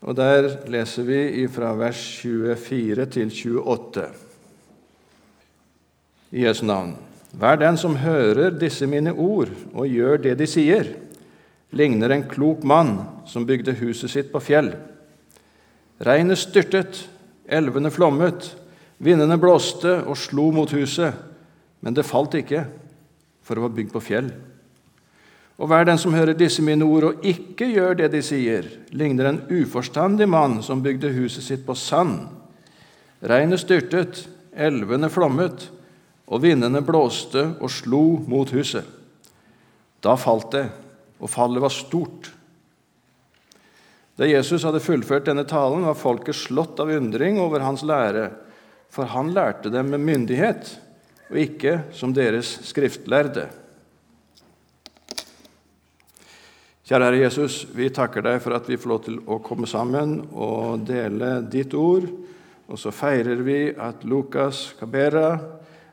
Og Der leser vi fra vers 24 til 28 i Jesu navn. Hver den som hører disse mine ord og gjør det de sier, ligner en klok mann som bygde huset sitt på fjell. Regnet styrtet, elvene flommet, vindene blåste og slo mot huset, men det falt ikke, for det var bygd på fjell. Og hver den som hører disse mine ord og ikke gjør det de sier, ligner en uforstandig mann som bygde huset sitt på sand. Regnet styrtet, elvene flommet, og vindene blåste og slo mot huset. Da falt det, og fallet var stort. Da Jesus hadde fullført denne talen, var folket slått av undring over hans lære, for han lærte dem med myndighet, og ikke som deres skriftlærde. Kjære Herre Jesus, vi takker deg for at vi får lov til å komme sammen og dele ditt ord. Og så feirer vi at Lukas Cabera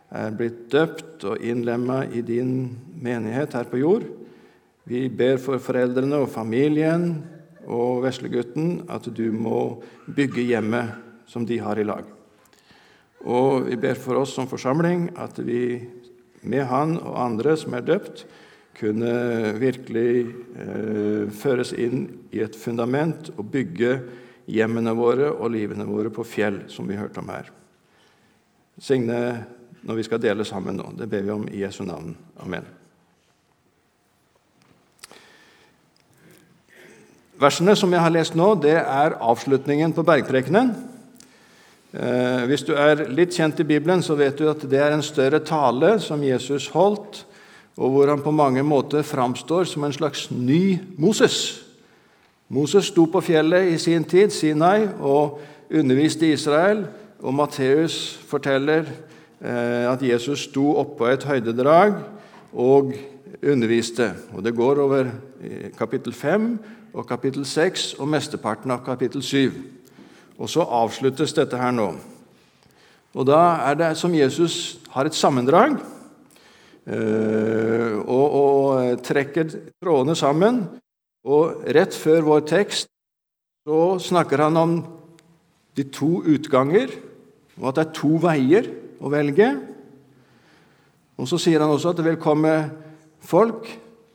er blitt døpt og innlemma i din menighet her på jord. Vi ber for foreldrene og familien og veslegutten at du må bygge hjemmet som de har i lag. Og vi ber for oss som forsamling at vi med han og andre som er døpt, kunne virkelig eh, føres inn i et fundament og bygge hjemmene våre og livene våre på fjell, som vi hørte om her. Signe når vi skal dele sammen nå. Det ber vi om i Jesu navn. Amen. Versene som jeg har lest nå, det er avslutningen på bergprekenen. Eh, hvis du er litt kjent i Bibelen, så vet du at det er en større tale som Jesus holdt og hvor han på mange måter framstår som en slags ny Moses. Moses sto på fjellet i sin tid, Sinai, og underviste Israel. Og Matteus forteller eh, at Jesus sto oppå et høydedrag og underviste. Og Det går over kapittel 5 og kapittel 6 og mesteparten av kapittel 7. Og så avsluttes dette her nå. Og Da er det som Jesus har et sammendrag Eh, og, og trekker trådene sammen. Og rett før vår tekst så snakker han om de to utganger, og at det er to veier å velge. Og Så sier han også at det vil komme folk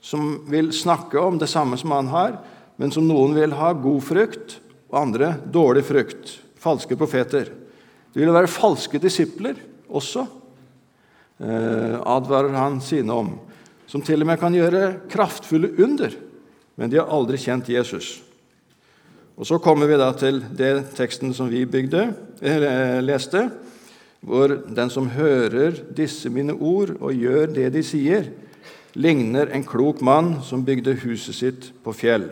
som vil snakke om det samme som han har, men som noen vil ha god frukt, og andre dårlig frukt. Falske profeter. Det vil være falske disipler også. Eh, advarer han sine om, som til og med kan gjøre kraftfulle under, men de har aldri kjent Jesus. Og Så kommer vi da til det teksten som vi bygde, eh, leste, hvor den som hører disse mine ord og gjør det de sier, ligner en klok mann som bygde huset sitt på fjell.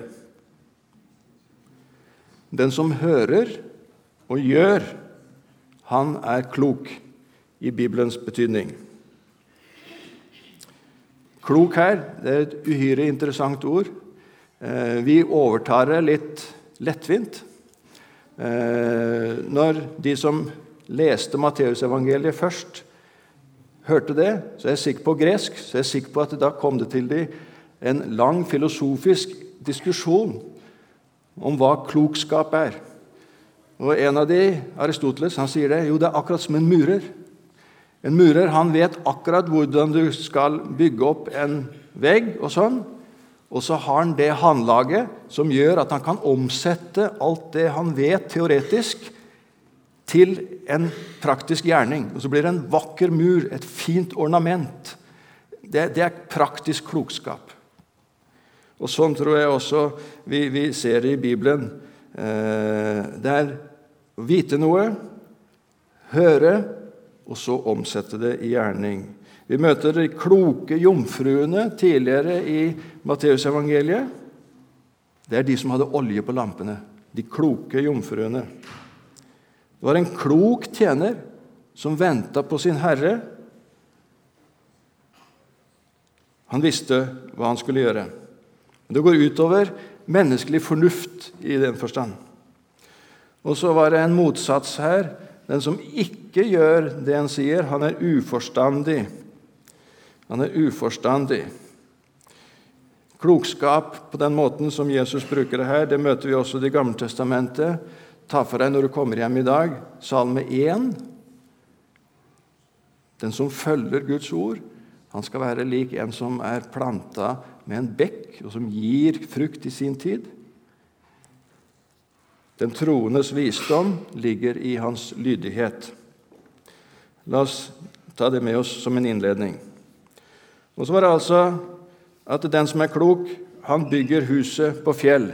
Den som hører og gjør, han er klok i Bibelens betydning. Klok her det er et uhyre interessant ord. Eh, vi overtar det litt lettvint. Eh, når de som leste Matteusevangeliet først, hørte det, så er jeg sikker på gresk, så er jeg sikker på at da kom det til dem en lang filosofisk diskusjon om hva klokskap er. Og En av de, Aristoteles, han sier det. Jo, det er akkurat som en murer. En murer han vet akkurat hvordan du skal bygge opp en vegg, og sånn. Og så har han det håndlaget som gjør at han kan omsette alt det han vet teoretisk, til en praktisk gjerning. Og Så blir det en vakker mur, et fint ornament. Det, det er praktisk klokskap. Og Sånn tror jeg også vi, vi ser det i Bibelen. Eh, det er å vite noe, høre og så omsette det i gjerning. Vi møter de kloke jomfruene tidligere i Matteusevangeliet. Det er de som hadde olje på lampene. De kloke jomfruene. Det var en klok tjener som venta på sin herre. Han visste hva han skulle gjøre. Det går utover menneskelig fornuft i den forstand. Og så var det en motsats her den som ikke gjør det han sier, han er uforstandig. Han er uforstandig. Klokskap på den måten som Jesus bruker det her, det møter vi også i Det gamle testamentet. Ta for deg når du kommer hjem i dag, salme 1. Den som følger Guds ord, han skal være lik en som er planta med en bekk, og som gir frukt i sin tid. Den troendes visdom ligger i hans lydighet. La oss ta det med oss som en innledning. Og så var det altså at den som er klok, han bygger huset på fjell.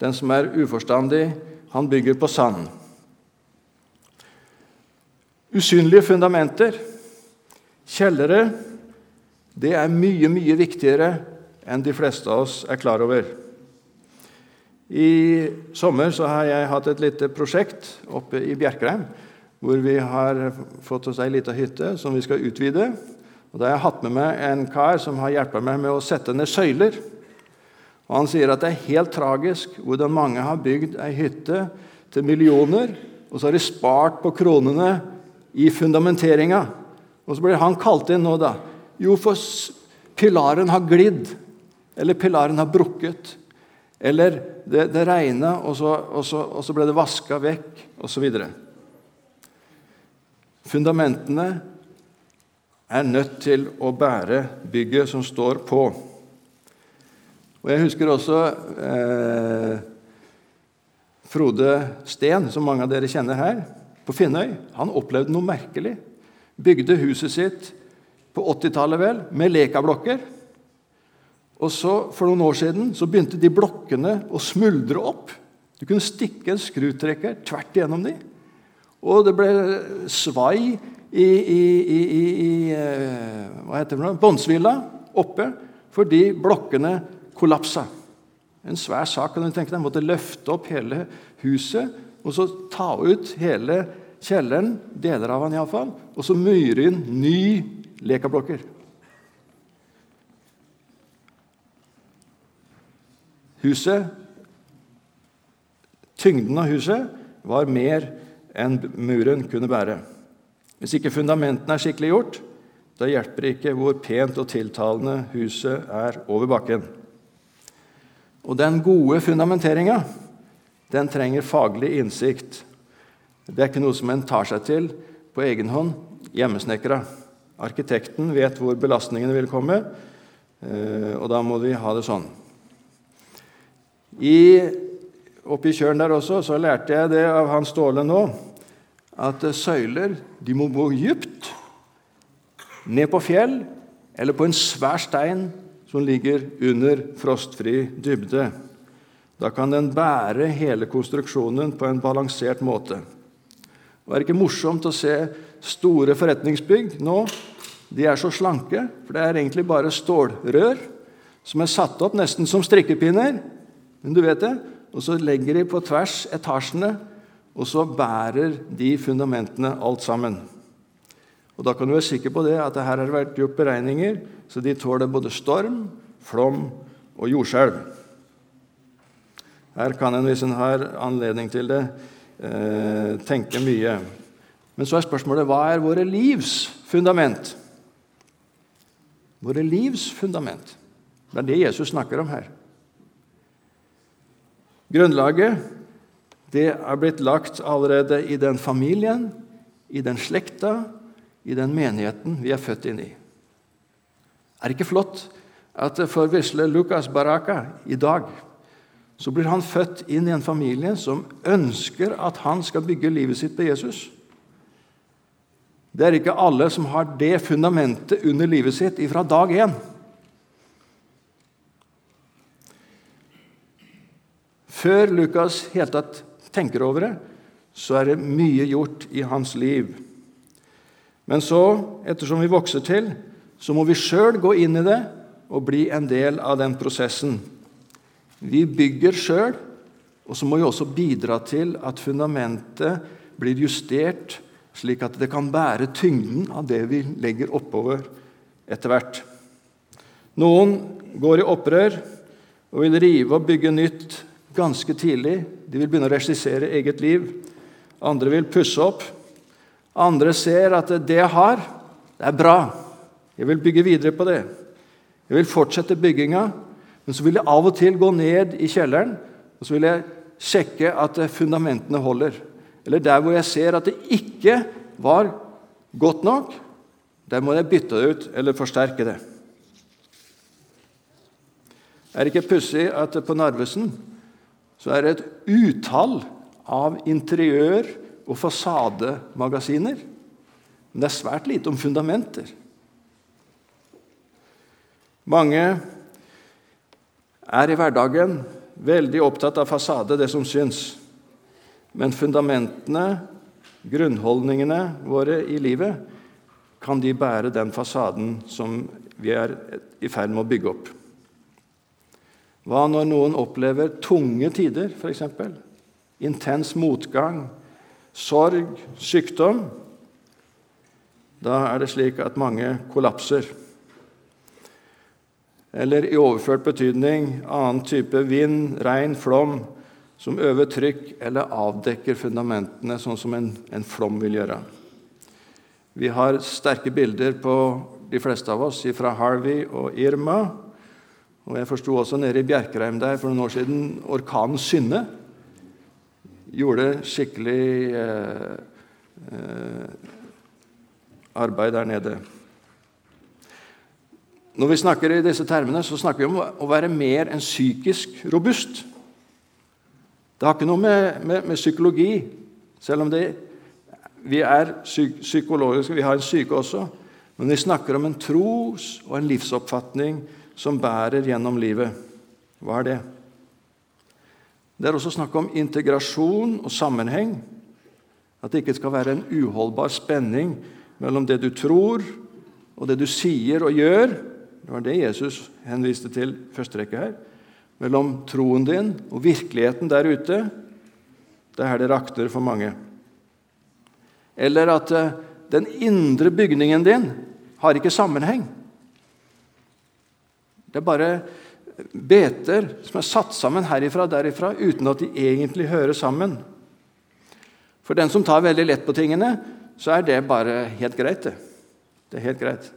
Den som er uforstandig, han bygger på sand. Usynlige fundamenter, kjellere, det er mye, mye viktigere enn de fleste av oss er klar over. I sommer har jeg hatt et lite prosjekt oppe i Bjerkreim, hvor vi har fått oss ei lita hytte som vi skal utvide. Og Da har jeg hatt med meg en kar som har hjulpet meg med å sette ned søyler. Og Han sier at det er helt tragisk hvordan mange har bygd ei hytte til millioner, og så har de spart på kronene i fundamenteringa. Og så blir han kalt inn nå, da. Jo, for pilaren har glidd, eller pilaren har brukket. Eller det, det regna, og, og, og, så ble det vaska vekk, osv. Fundamentene er nødt til å bære bygget som står på. Og Jeg husker også eh, Frode Steen, som mange av dere kjenner her, på Finnøy. Han opplevde noe merkelig. Bygde huset sitt på 80-tallet vel, med lekablokker. Og så, For noen år siden så begynte de blokkene å smuldre opp. Du kunne stikke en skrutrekker tvert igjennom dem. Og det ble svai i, i, i, i eh, hva heter det, Båndsvilla oppe fordi blokkene kollapsa. En svær sak. kan du tenke deg. Måtte løfte opp hele huset og så ta ut hele kjelleren, deler av den iallfall, og så myre inn ny lekablokker. Huset, Tyngden av huset var mer enn muren kunne bære. Hvis ikke fundamentene er skikkelig gjort, da hjelper det ikke hvor pent og tiltalende huset er over bakken. Og den gode fundamenteringa den trenger faglig innsikt. Det er ikke noe som en tar seg til på egen hånd, hjemmesnekra. Arkitekten vet hvor belastningene vil komme, eh, og da må vi ha det sånn. I, oppe i kjølen der også så lærte jeg det av Hans Ståle nå at søyler de må gå dypt, ned på fjell eller på en svær stein som ligger under frostfri dybde. Da kan den bære hele konstruksjonen på en balansert måte. Det er ikke morsomt å se store forretningsbygg nå. De er så slanke, for det er egentlig bare stålrør som er satt opp nesten som strikkepinner. Men du vet det, Og så legger de på tvers etasjene og så bærer de fundamentene alt sammen. Og Da kan du være sikker på det at det her har vært gjort beregninger så de tåler både storm, flom og jordskjelv. Her kan en, hvis en har anledning til det, eh, tenke mye. Men så er spørsmålet hva er våre livs fundament? Våre livs fundament. Det er det Jesus snakker om her. Grunnlaget det er blitt lagt allerede i den familien, i den slekta, i den menigheten vi er født inn i. Er det ikke flott at for vesle Lukas Baraka i dag så blir han født inn i en familie som ønsker at han skal bygge livet sitt på Jesus? Det er ikke alle som har det fundamentet under livet sitt fra dag én. Før Lukas helt tatt tenker over det, så er det mye gjort i hans liv. Men så, ettersom vi vokser til, så må vi sjøl gå inn i det og bli en del av den prosessen. Vi bygger sjøl, og så må vi også bidra til at fundamentet blir justert, slik at det kan bære tyngden av det vi legger oppover etter hvert. Noen går i opprør og vil rive og bygge nytt ganske tidlig. De vil begynne å regissere eget liv. Andre vil pusse opp. Andre ser at det jeg har, det er bra. Jeg vil bygge videre på det. Jeg vil fortsette bygginga, Men så vil jeg av og til gå ned i kjelleren og så vil jeg sjekke at fundamentene holder. Eller der hvor jeg ser at det ikke var godt nok, der må jeg bytte det ut eller forsterke det. Er det ikke pussig at på Narvesen så er det et utall av interiør- og fasademagasiner? Men det er svært lite om fundamenter. Mange er i hverdagen veldig opptatt av fasade, det som syns. Men fundamentene, grunnholdningene våre i livet, kan de bære den fasaden som vi er i ferd med å bygge opp? Hva når noen opplever tunge tider, f.eks.? Intens motgang, sorg, sykdom? Da er det slik at mange kollapser. Eller i overført betydning annen type vind, regn, flom som øver trykk eller avdekker fundamentene, sånn som en, en flom vil gjøre. Vi har sterke bilder på de fleste av oss fra Harvey og Irma. Og Jeg forsto også nede i Bjerkreim der for noen år siden orkanen Synne gjorde skikkelig eh, eh, arbeid der nede. Når vi snakker i disse termene, så snakker vi om å være mer enn psykisk robust. Det har ikke noe med, med, med psykologi Selv om det, vi er psyk psykologiske, vi har en syke også. Men vi snakker om en tros- og en livsoppfatning som bærer gjennom livet. Hva er det? Det er også snakk om integrasjon og sammenheng. At det ikke skal være en uholdbar spenning mellom det du tror, og det du sier og gjør. Det var det Jesus henviste til første rekke her mellom troen din og virkeligheten der ute, det er her det rakner for mange. Eller at eh, den indre bygningen din har ikke sammenheng. Det er bare beter som er satt sammen herifra og derifra uten at de egentlig hører sammen. For den som tar veldig lett på tingene, så er det bare helt greit. Det, det er helt greit.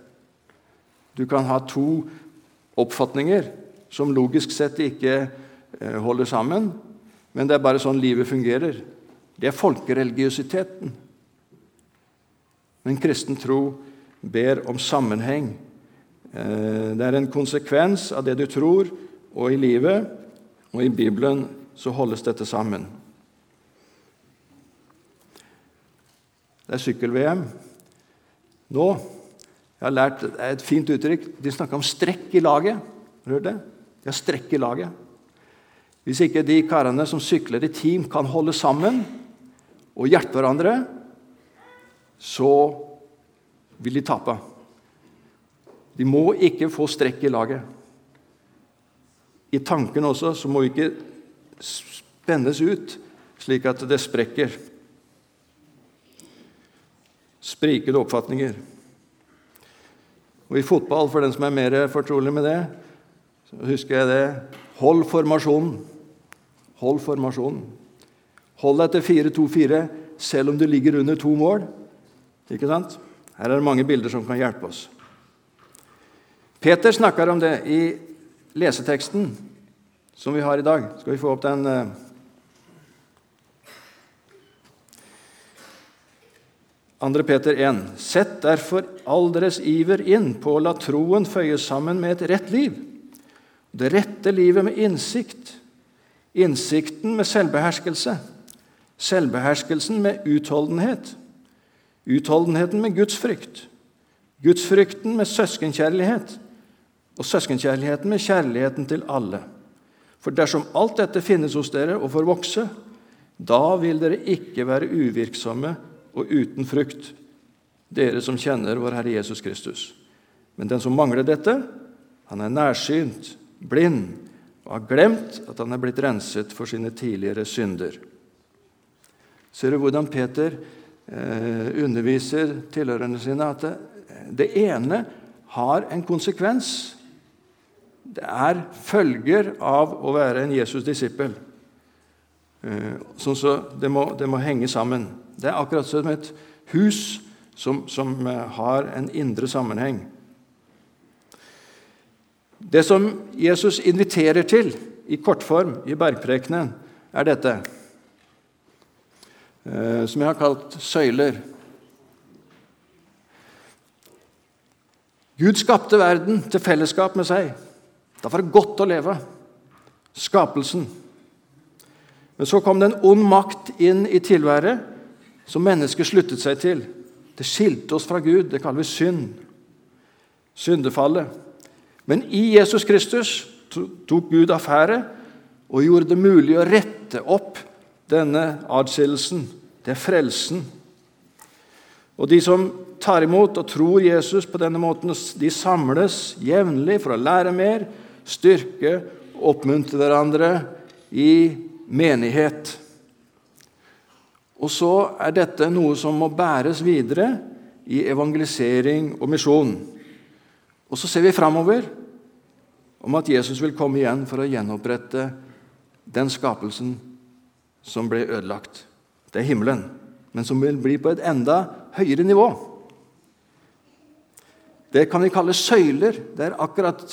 Du kan ha to oppfatninger som logisk sett ikke eh, holder sammen. Men det er bare sånn livet fungerer. Det er folkereligiositeten. Men kristen tro ber om sammenheng. Eh, det er en konsekvens av det du tror, og i livet og i Bibelen så holdes dette sammen. Det er sykkel-VM nå. Jeg har lært et fint uttrykk. De snakker om strekk i laget. Har det? De har strekk i laget. Hvis ikke de karene som sykler i team, kan holde sammen og hjelpe hverandre, så vil de tape. De må ikke få strekk i laget. I tanken også så må vi ikke spennes ut slik at det sprekker. Sprikende oppfatninger. Og I fotball, for den som er mer fortrolig med det, så husker jeg det. Hold formasjonen. Hold formasjonen. Hold deg til 4-2-4 selv om du ligger under to mål. Ikke sant? Her er det mange bilder som kan hjelpe oss. Peter snakker om det i leseteksten som vi har i dag. Skal vi få opp den? Eh? Andre Peter 1. Sett derfor all deres iver inn på å la troen føyes sammen med et rett liv det rette livet med innsikt. Innsikten med selvbeherskelse. Selvbeherskelsen med utholdenhet. Utholdenheten med gudsfrykt. Gudsfrykten med søskenkjærlighet. Og søskenkjærligheten med kjærligheten til alle. For dersom alt dette finnes hos dere og får vokse, da vil dere ikke være uvirksomme og uten frukt, dere som kjenner vår Herre Jesus Kristus. Men den som mangler dette, han er nærsynt blind og har glemt at han er blitt renset for sine tidligere synder. Ser du hvordan Peter eh, underviser tilhørerne sine at det, det ene har en konsekvens. Det er følger av å være en Jesus-disippel. Eh, sånn så det må, det må, henge sammen. Det er akkurat som et hus som, som eh, har en indre sammenheng. Det som Jesus inviterer til i kortform i bergprekenen, er dette, eh, som jeg har kalt søyler. Gud skapte verden til fellesskap med seg. Da var det godt å leve. Skapelsen. Men så kom det en ond makt inn i tilværet som mennesket sluttet seg til. Det skilte oss fra Gud. Det kaller vi synd. Syndefallet. Men i Jesus Kristus tok Gud affære og gjorde det mulig å rette opp denne adskillelsen. Det er frelsen. Og de som tar imot og tror Jesus på denne måten, de samles jevnlig for å lære mer, styrke og oppmuntre hverandre i menighet. Og så er dette noe som må bæres videre i evangelisering og misjon. Og så ser vi framover om at Jesus vil komme igjen for å gjenopprette den skapelsen som ble ødelagt. Det er himmelen, men som vil bli på et enda høyere nivå. Det kan vi kalle søyler. Det er akkurat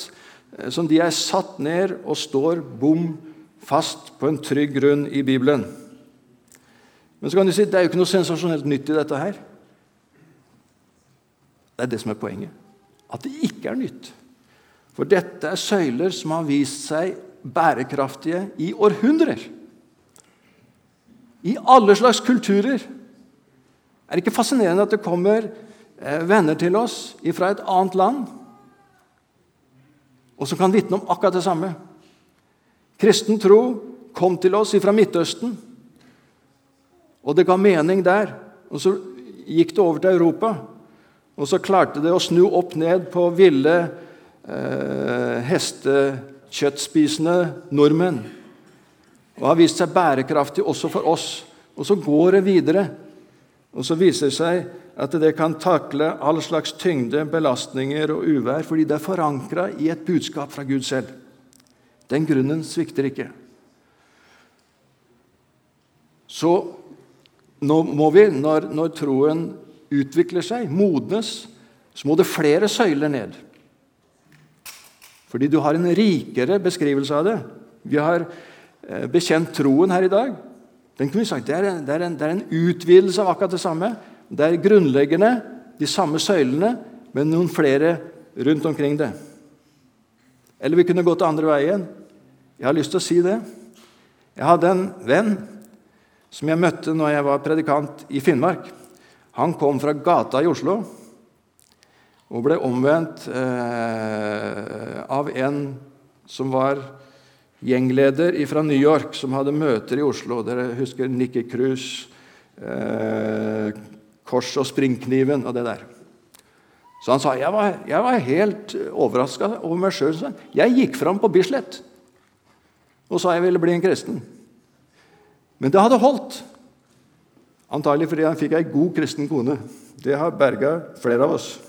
som de er satt ned og står bom fast på en trygg grunn i Bibelen. Men så kan du si det er jo ikke noe sensasjonelt nytt i dette her. Det er det som er poenget. At det ikke er nytt. For dette er søyler som har vist seg bærekraftige i århundrer. I alle slags kulturer. Er det ikke fascinerende at det kommer eh, venner til oss fra et annet land, og som kan vitne om akkurat det samme? Kristen tro kom til oss fra Midtøsten, og det ga mening der. Og Så gikk det over til Europa, og så klarte det å snu opp ned på ville eh, hestekjøttspisende nordmenn. Og har vist seg bærekraftig også for oss. Og så går det videre. Og så viser det seg at det kan takle all slags tyngde, belastninger og uvær fordi det er forankra i et budskap fra Gud selv. Den grunnen svikter ikke. Så nå må vi, når, når troen utvikler seg, modnes, så må det flere søyler ned. Fordi du har en rikere beskrivelse av det. Vi har eh, bekjent troen her i dag. Den kunne vi sagt, det er, en, det, er en, det er en utvidelse av akkurat det samme. Det er grunnleggende, de samme søylene, men noen flere rundt omkring det. Eller vi kunne gått andre veien. Jeg har lyst til å si det. Jeg hadde en venn som jeg møtte når jeg var predikant i Finnmark. Han kom fra gata i Oslo og ble omvendt eh, av en som var gjengleder fra New York, som hadde møter i Oslo. Dere husker Nikki Cruz, eh, Kors og springkniven og det der. Så han sa jeg var, jeg var helt overraska over meg sjøl. Jeg gikk fram på Bislett og sa jeg ville bli en kristen. Men det hadde holdt. Antagelig fordi han fikk ei god kristen kone. Det har berga flere av oss.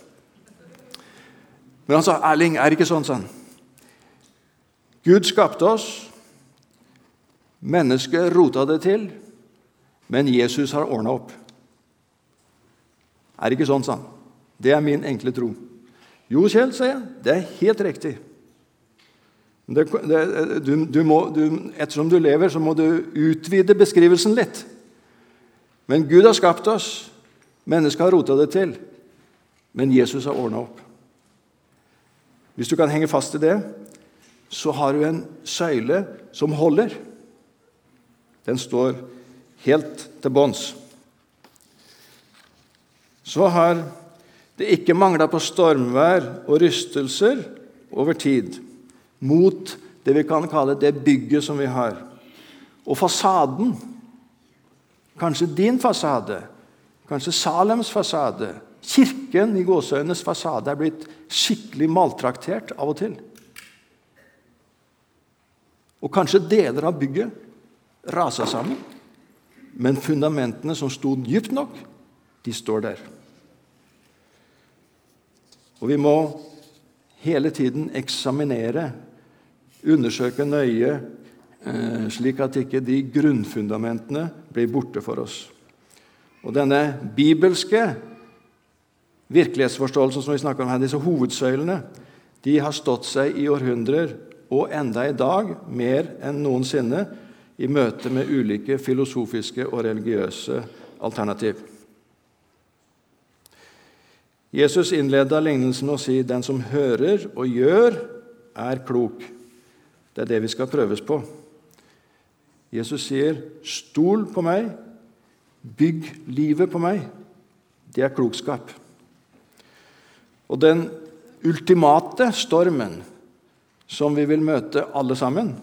Men han sa, 'Erling, er det ikke sånn?' sånn. Gud skapte oss. Mennesket rota det til, men Jesus har ordna opp. Er det ikke sånn, sa han. Det er min enkle tro. Jo, Kjell, sa jeg. Det er helt riktig. Det, det, du, du må, du, ettersom du lever, så må du utvide beskrivelsen litt. Men Gud har skapt oss. Mennesket har rota det til. Men Jesus har ordna opp. Hvis du kan henge fast i det, så har du en søyle som holder. Den står helt til bånns. Så har det ikke mangla på stormvær og rystelser over tid mot det vi kan kalle det bygget som vi har. Og fasaden, kanskje din fasade, kanskje Salems fasade, kirken i gåseøynes fasade, er blitt skikkelig maltraktert av og til. Og kanskje deler av bygget rasa sammen. Men fundamentene som sto dypt nok, de står der. Og vi må hele tiden eksaminere, undersøke nøye, eh, slik at ikke de grunnfundamentene blir borte for oss. Og denne bibelske virkelighetsforståelsen som vi snakker om her, disse hovedsøylene, De har stått seg i århundrer, og enda i dag mer enn noensinne, i møte med ulike filosofiske og religiøse alternativ. Jesus innleda lignelsen med å si 'den som hører og gjør, er klok'. Det er det vi skal prøves på. Jesus sier, 'Stol på meg, bygg livet på meg'. Det er klokskap. Og den ultimate stormen som vi vil møte alle sammen,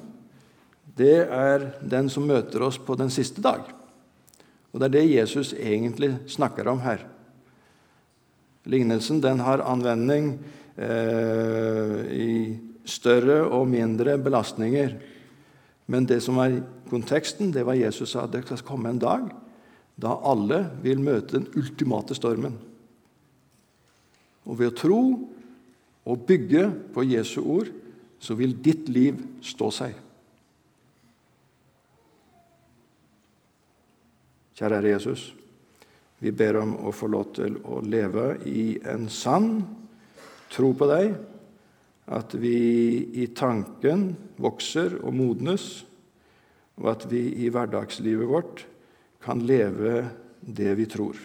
det er den som møter oss på den siste dag. Og Det er det Jesus egentlig snakker om her. Lignelsen den har anvending eh, i større og mindre belastninger. Men det som var konteksten, det var Jesus sa det skal komme en dag da alle vil møte den ultimate stormen. Og ved å tro og bygge på Jesu ord, så vil ditt liv stå seg. Kjære Jesus. Vi ber om å få lov til å leve i en sann tro på deg, at vi i tanken vokser og modnes, og at vi i hverdagslivet vårt kan leve det vi tror.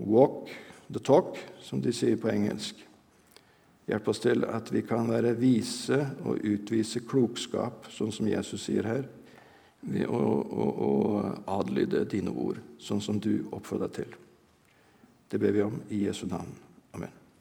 Walk the talk, som de sier på engelsk. Hjelp oss til at vi kan være vise og utvise klokskap, sånn som Jesus sier her, ved å, å, å adlyde dine ord, sånn som du oppfordrer til. Det ber vi om i Jesu navn.